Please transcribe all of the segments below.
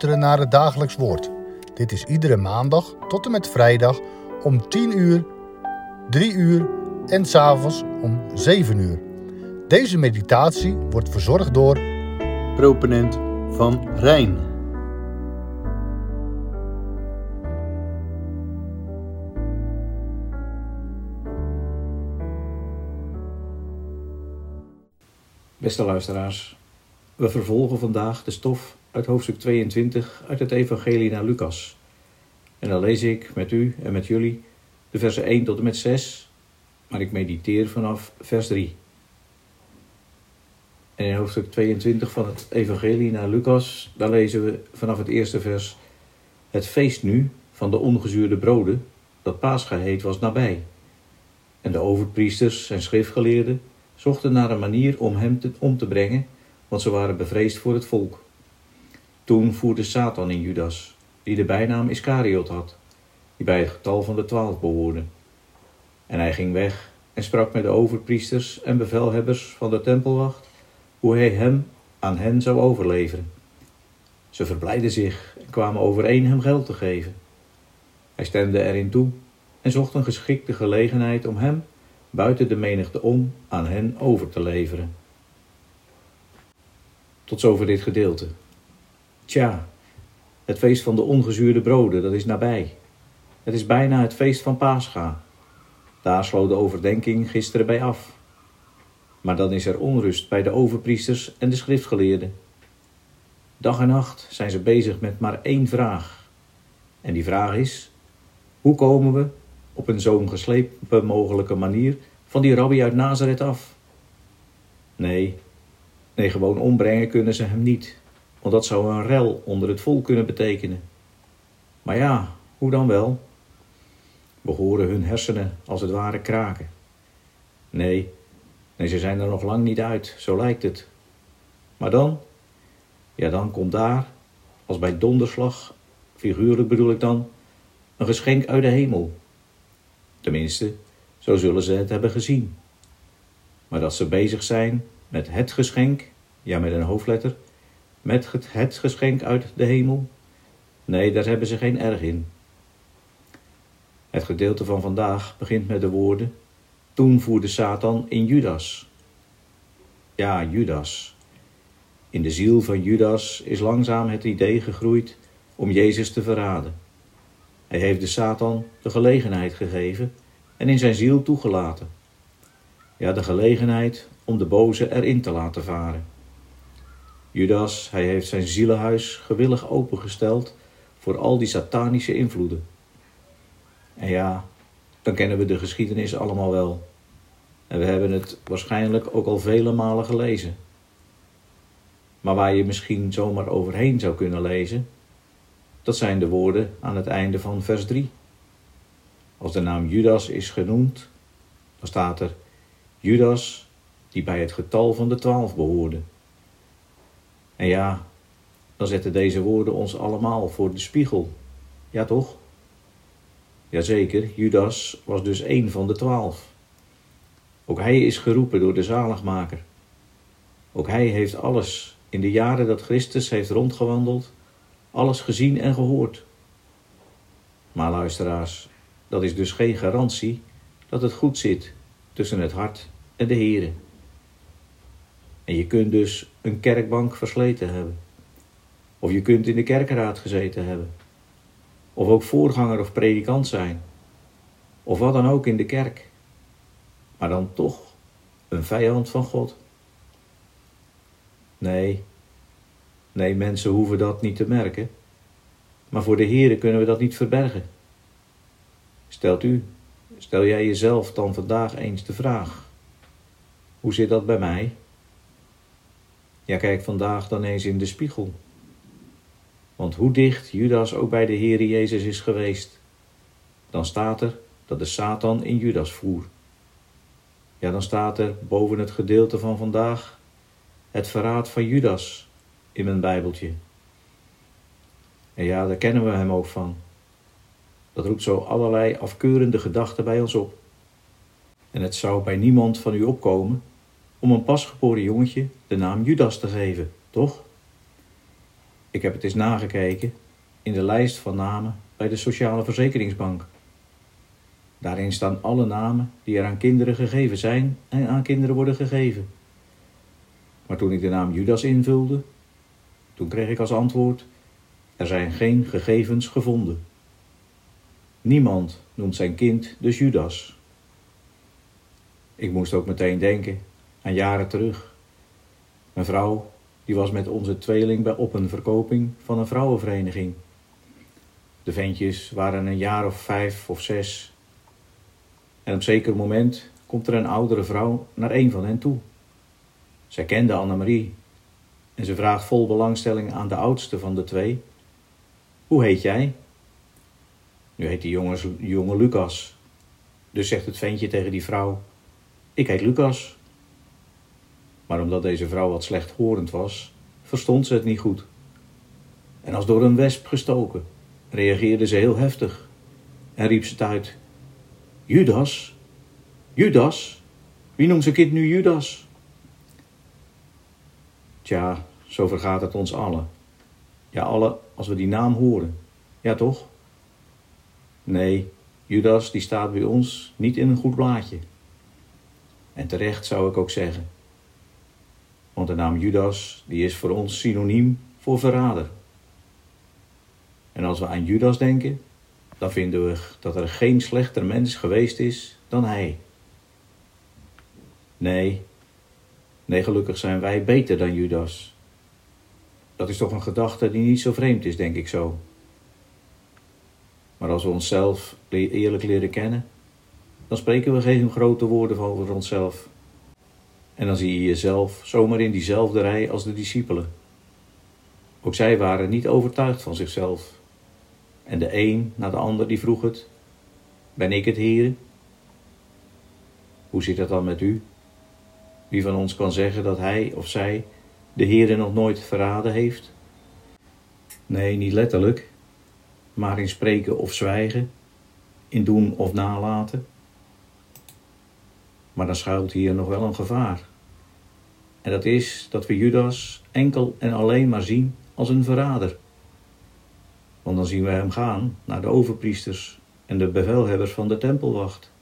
luisteren naar het dagelijks woord. Dit is iedere maandag tot en met vrijdag om 10 uur, 3 uur en s'avonds om 7 uur. Deze meditatie wordt verzorgd door proponent van Rijn. Beste luisteraars, we vervolgen vandaag de stof uit hoofdstuk 22 uit het Evangelie naar Lucas. En dan lees ik met u en met jullie de versen 1 tot en met 6, maar ik mediteer vanaf vers 3. En in hoofdstuk 22 van het Evangelie naar Lucas, daar lezen we vanaf het eerste vers: Het feest nu van de ongezuurde broden, dat Pascha heet, was nabij. En de overpriesters en schriftgeleerden zochten naar een manier om hem te, om te brengen, want ze waren bevreesd voor het volk. Toen voerde Satan in Judas, die de bijnaam Iscariot had, die bij het getal van de twaalf behoorde. En hij ging weg en sprak met de overpriesters en bevelhebbers van de tempelwacht, hoe hij hem aan hen zou overleveren. Ze verblijden zich en kwamen overeen hem geld te geven. Hij stemde erin toe en zocht een geschikte gelegenheid om hem buiten de menigte om aan hen over te leveren. Tot zover dit gedeelte. Tja, het feest van de ongezuurde broden, dat is nabij. Het is bijna het feest van Pascha. Daar sloot de overdenking gisteren bij af. Maar dan is er onrust bij de overpriesters en de schriftgeleerden. Dag en nacht zijn ze bezig met maar één vraag. En die vraag is: hoe komen we op een zo'n geslepen mogelijke manier van die rabbi uit Nazareth af? Nee, nee, gewoon ombrengen kunnen ze hem niet, want dat zou een rel onder het volk kunnen betekenen. Maar ja, hoe dan wel? We horen hun hersenen als het ware kraken. Nee, nee, ze zijn er nog lang niet uit, zo lijkt het. Maar dan, ja, dan komt daar, als bij donderslag, figuurlijk bedoel ik dan, een geschenk uit de hemel. Tenminste, zo zullen ze het hebben gezien. Maar dat ze bezig zijn met het geschenk, ja met een hoofdletter, met het, geschenk uit de hemel, nee, daar hebben ze geen erg in. Het gedeelte van vandaag begint met de woorden: Toen voerde Satan in Judas. Ja, Judas. In de ziel van Judas is langzaam het idee gegroeid om Jezus te verraden. Hij heeft de Satan de gelegenheid gegeven en in zijn ziel toegelaten. Ja, de gelegenheid om de boze erin te laten varen. Judas, hij heeft zijn zielenhuis gewillig opengesteld voor al die satanische invloeden. En ja, dan kennen we de geschiedenis allemaal wel. En we hebben het waarschijnlijk ook al vele malen gelezen. Maar waar je misschien zomaar overheen zou kunnen lezen, dat zijn de woorden aan het einde van vers 3. Als de naam Judas is genoemd, dan staat er Judas die bij het getal van de twaalf behoorde. En ja, dan zetten deze woorden ons allemaal voor de spiegel. Ja toch? Jazeker, Judas was dus één van de twaalf. Ook hij is geroepen door de zaligmaker. Ook hij heeft alles in de jaren dat Christus heeft rondgewandeld, alles gezien en gehoord. Maar luisteraars, dat is dus geen garantie dat het goed zit tussen het hart en de Here. En je kunt dus een kerkbank versleten hebben. Of je kunt in de kerkenraad gezeten hebben. Of ook voorganger of predikant zijn. Of wat dan ook in de kerk. Maar dan toch een vijand van God. Nee, nee, mensen hoeven dat niet te merken. Maar voor de Here kunnen we dat niet verbergen. Stelt u, stel jij jezelf dan vandaag eens de vraag: hoe zit dat bij mij? Ja, kijk vandaag dan eens in de spiegel. Want hoe dicht Judas ook bij de Heer Jezus is geweest, dan staat er dat de Satan in Judas voer. Ja, dan staat er boven het gedeelte van vandaag het verraad van Judas in mijn Bijbeltje. En ja, daar kennen we hem ook van. Dat roept zo allerlei afkeurende gedachten bij ons op. En het zou bij niemand van u opkomen om een pasgeboren jongetje de naam Judas te geven, toch? Ik heb het eens nagekeken in de lijst van namen bij de Sociale Verzekeringsbank. Daarin staan alle namen die er aan kinderen gegeven zijn en aan kinderen worden gegeven. Maar toen ik de naam Judas invulde, toen kreeg ik als antwoord: er zijn geen gegevens gevonden. Niemand noemt zijn kind dus Judas. Ik moest ook meteen denken aan jaren terug. Mijn vrouw die was met onze tweeling bij op een verkoping van een vrouwenvereniging. De ventjes waren een jaar of vijf of zes. En op zeker moment komt er een oudere vrouw naar een van hen toe. Zij kende Annemarie en ze vraagt vol belangstelling aan de oudste van de twee: Hoe heet jij? Nu heet die jongens, jonge Lucas. Dus zegt het ventje tegen die vrouw: Ik heet Lucas. Maar omdat deze vrouw wat slechthorend was, verstond ze het niet goed. En als door een wesp gestoken, reageerde ze heel heftig en riep ze uit: Judas? Judas? Wie noemt zijn kind nu Judas? Tja, zo vergaat het ons allen. Ja, alle als we die naam horen. Ja, toch? Nee, Judas die staat bij ons niet in een goed blaadje. En terecht zou ik ook zeggen. Want de naam Judas die is voor ons synoniem voor verrader. En als we aan Judas denken, dan vinden we dat er geen slechter mens geweest is dan hij. Nee, nee, gelukkig zijn wij beter dan Judas. Dat is toch een gedachte die niet zo vreemd is, denk ik zo. Maar als we onszelf eerlijk leren kennen, dan spreken we geen grote woorden over onszelf. En dan zie je jezelf zomaar in diezelfde rij als de discipelen. Ook zij waren niet overtuigd van zichzelf. En de een na de ander die vroeg het: Ben ik het, Heer? Hoe zit het dan met u? Wie van ons kan zeggen dat hij of zij de Heer nog nooit verraden heeft? Nee, niet letterlijk, maar in spreken of zwijgen, in doen of nalaten. Maar dan schuilt hier nog wel een gevaar. En dat is dat we Judas enkel en alleen maar zien als een verrader. Want dan zien we hem gaan naar de overpriesters en de bevelhebbers van de tempelwacht.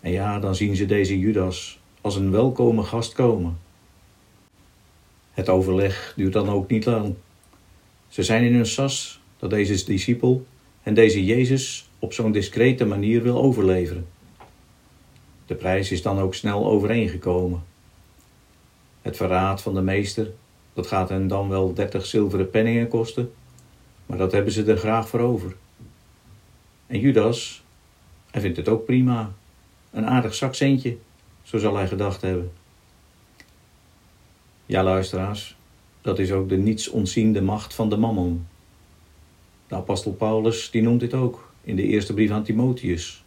En ja, dan zien ze deze Judas als een welkome gast komen. Het overleg duurt dan ook niet lang. Ze zijn in hun sas dat deze discipel en deze Jezus op zo'n discrete manier wil overleveren. De prijs is dan ook snel overeengekomen. Het verraad van de meester, dat gaat hen dan wel dertig zilveren penningen kosten, maar dat hebben ze er graag voor over. En Judas, hij vindt het ook prima. Een aardig zakcentje, zo zal hij gedacht hebben. Ja, luisteraars, dat is ook de niets ontziende macht van de mammon. De apostel Paulus die noemt dit ook in de eerste brief aan Timotheus.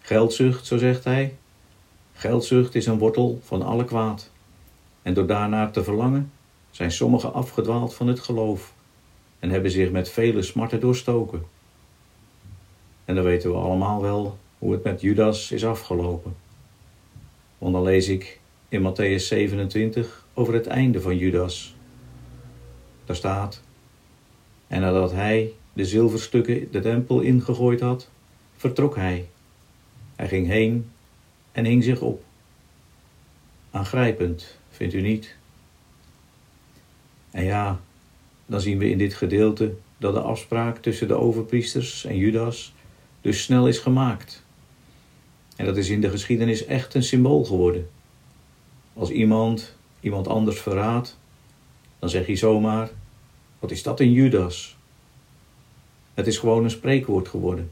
Geldzucht, zo zegt hij. Geldzucht is een wortel van alle kwaad. En door daarnaar te verlangen, zijn sommigen afgedwaald van het geloof en hebben zich met vele smarten doorstoken. En dan weten we allemaal wel hoe het met Judas is afgelopen. Want dan lees ik in Matthäus 27 over het einde van Judas. Daar staat: En nadat hij de zilverstukken de tempel ingegooid had, vertrok hij. Hij ging heen en hing zich op. Aangrijpend, vindt u niet? En ja, dan zien we in dit gedeelte dat de afspraak tussen de overpriesters en Judas dus snel is gemaakt. En dat is in de geschiedenis echt een symbool geworden. Als iemand iemand anders verraadt, dan zeg je zomaar: wat is dat in Judas? Het is gewoon een spreekwoord geworden.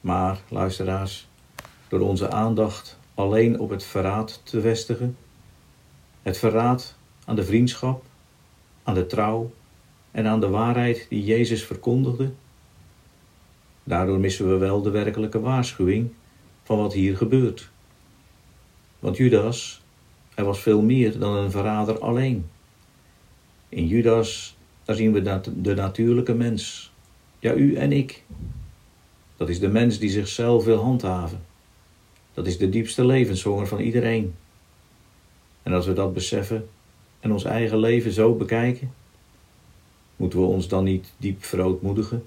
Maar, luisteraars, door onze aandacht alleen op het verraad te vestigen, het verraad aan de vriendschap, aan de trouw en aan de waarheid die Jezus verkondigde, daardoor missen we wel de werkelijke waarschuwing van wat hier gebeurt. Want Judas, hij was veel meer dan een verrader alleen. In Judas, daar zien we de natuurlijke mens, ja u en ik. Dat is de mens die zichzelf wil handhaven. Dat is de diepste levenshonger van iedereen. En als we dat beseffen, en ons eigen leven zo bekijken? Moeten we ons dan niet diep verootmoedigen?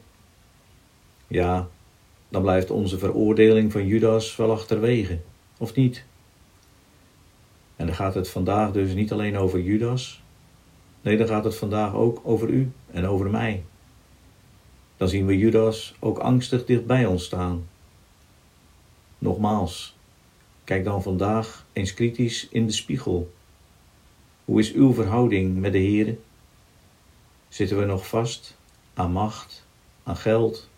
Ja, dan blijft onze veroordeling van Judas wel achterwege, of niet? En dan gaat het vandaag dus niet alleen over Judas, nee, dan gaat het vandaag ook over u en over mij. Dan zien we Judas ook angstig dicht bij ons staan. Nogmaals, kijk dan vandaag eens kritisch in de spiegel. Hoe is uw verhouding met de Heere? Zitten we nog vast aan macht, aan geld,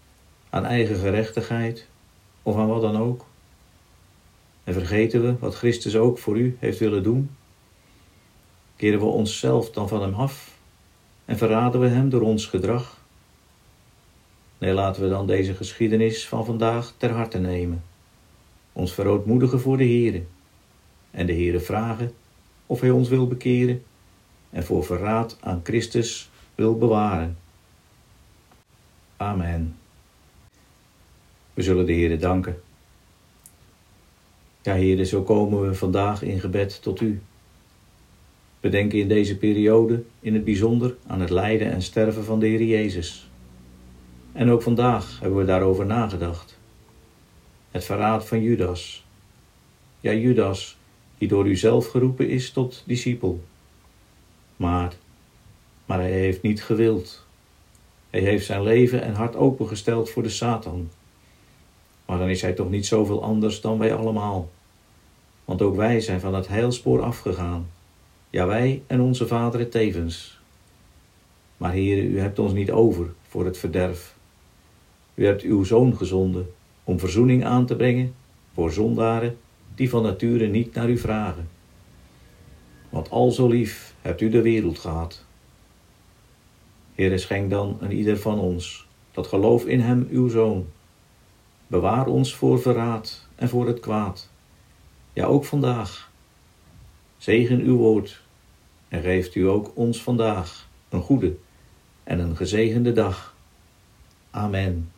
aan eigen gerechtigheid of aan wat dan ook? En vergeten we wat Christus ook voor u heeft willen doen? Keren we onszelf dan van hem af en verraden we hem door ons gedrag? Nee, laten we dan deze geschiedenis van vandaag ter harte nemen, ons verootmoedigen voor de Heere en de Heere vragen of hij ons wil bekeren en voor verraad aan Christus wil bewaren. Amen. We zullen de Heere danken. Ja, Heere, zo komen we vandaag in gebed tot U. We denken in deze periode in het bijzonder aan het lijden en sterven van de Heer Jezus. En ook vandaag hebben we daarover nagedacht. Het verraad van Judas. Ja, Judas, die door u zelf geroepen is tot discipel. Maar, maar hij heeft niet gewild. Hij heeft zijn leven en hart opengesteld voor de Satan. Maar dan is hij toch niet zoveel anders dan wij allemaal. Want ook wij zijn van het heilspoor afgegaan. Ja, wij en onze vaderen tevens. Maar Heere, u hebt ons niet over voor het verderf. U hebt uw zoon gezonden om verzoening aan te brengen voor zondaren die van nature niet naar u vragen. Want al zo lief hebt u de wereld gehad. Heere, schenk dan aan ieder van ons dat geloof in hem, uw zoon. Bewaar ons voor verraad en voor het kwaad. Ja, ook vandaag. Zegen uw woord en geeft u ook ons vandaag een goede en een gezegende dag. Amen.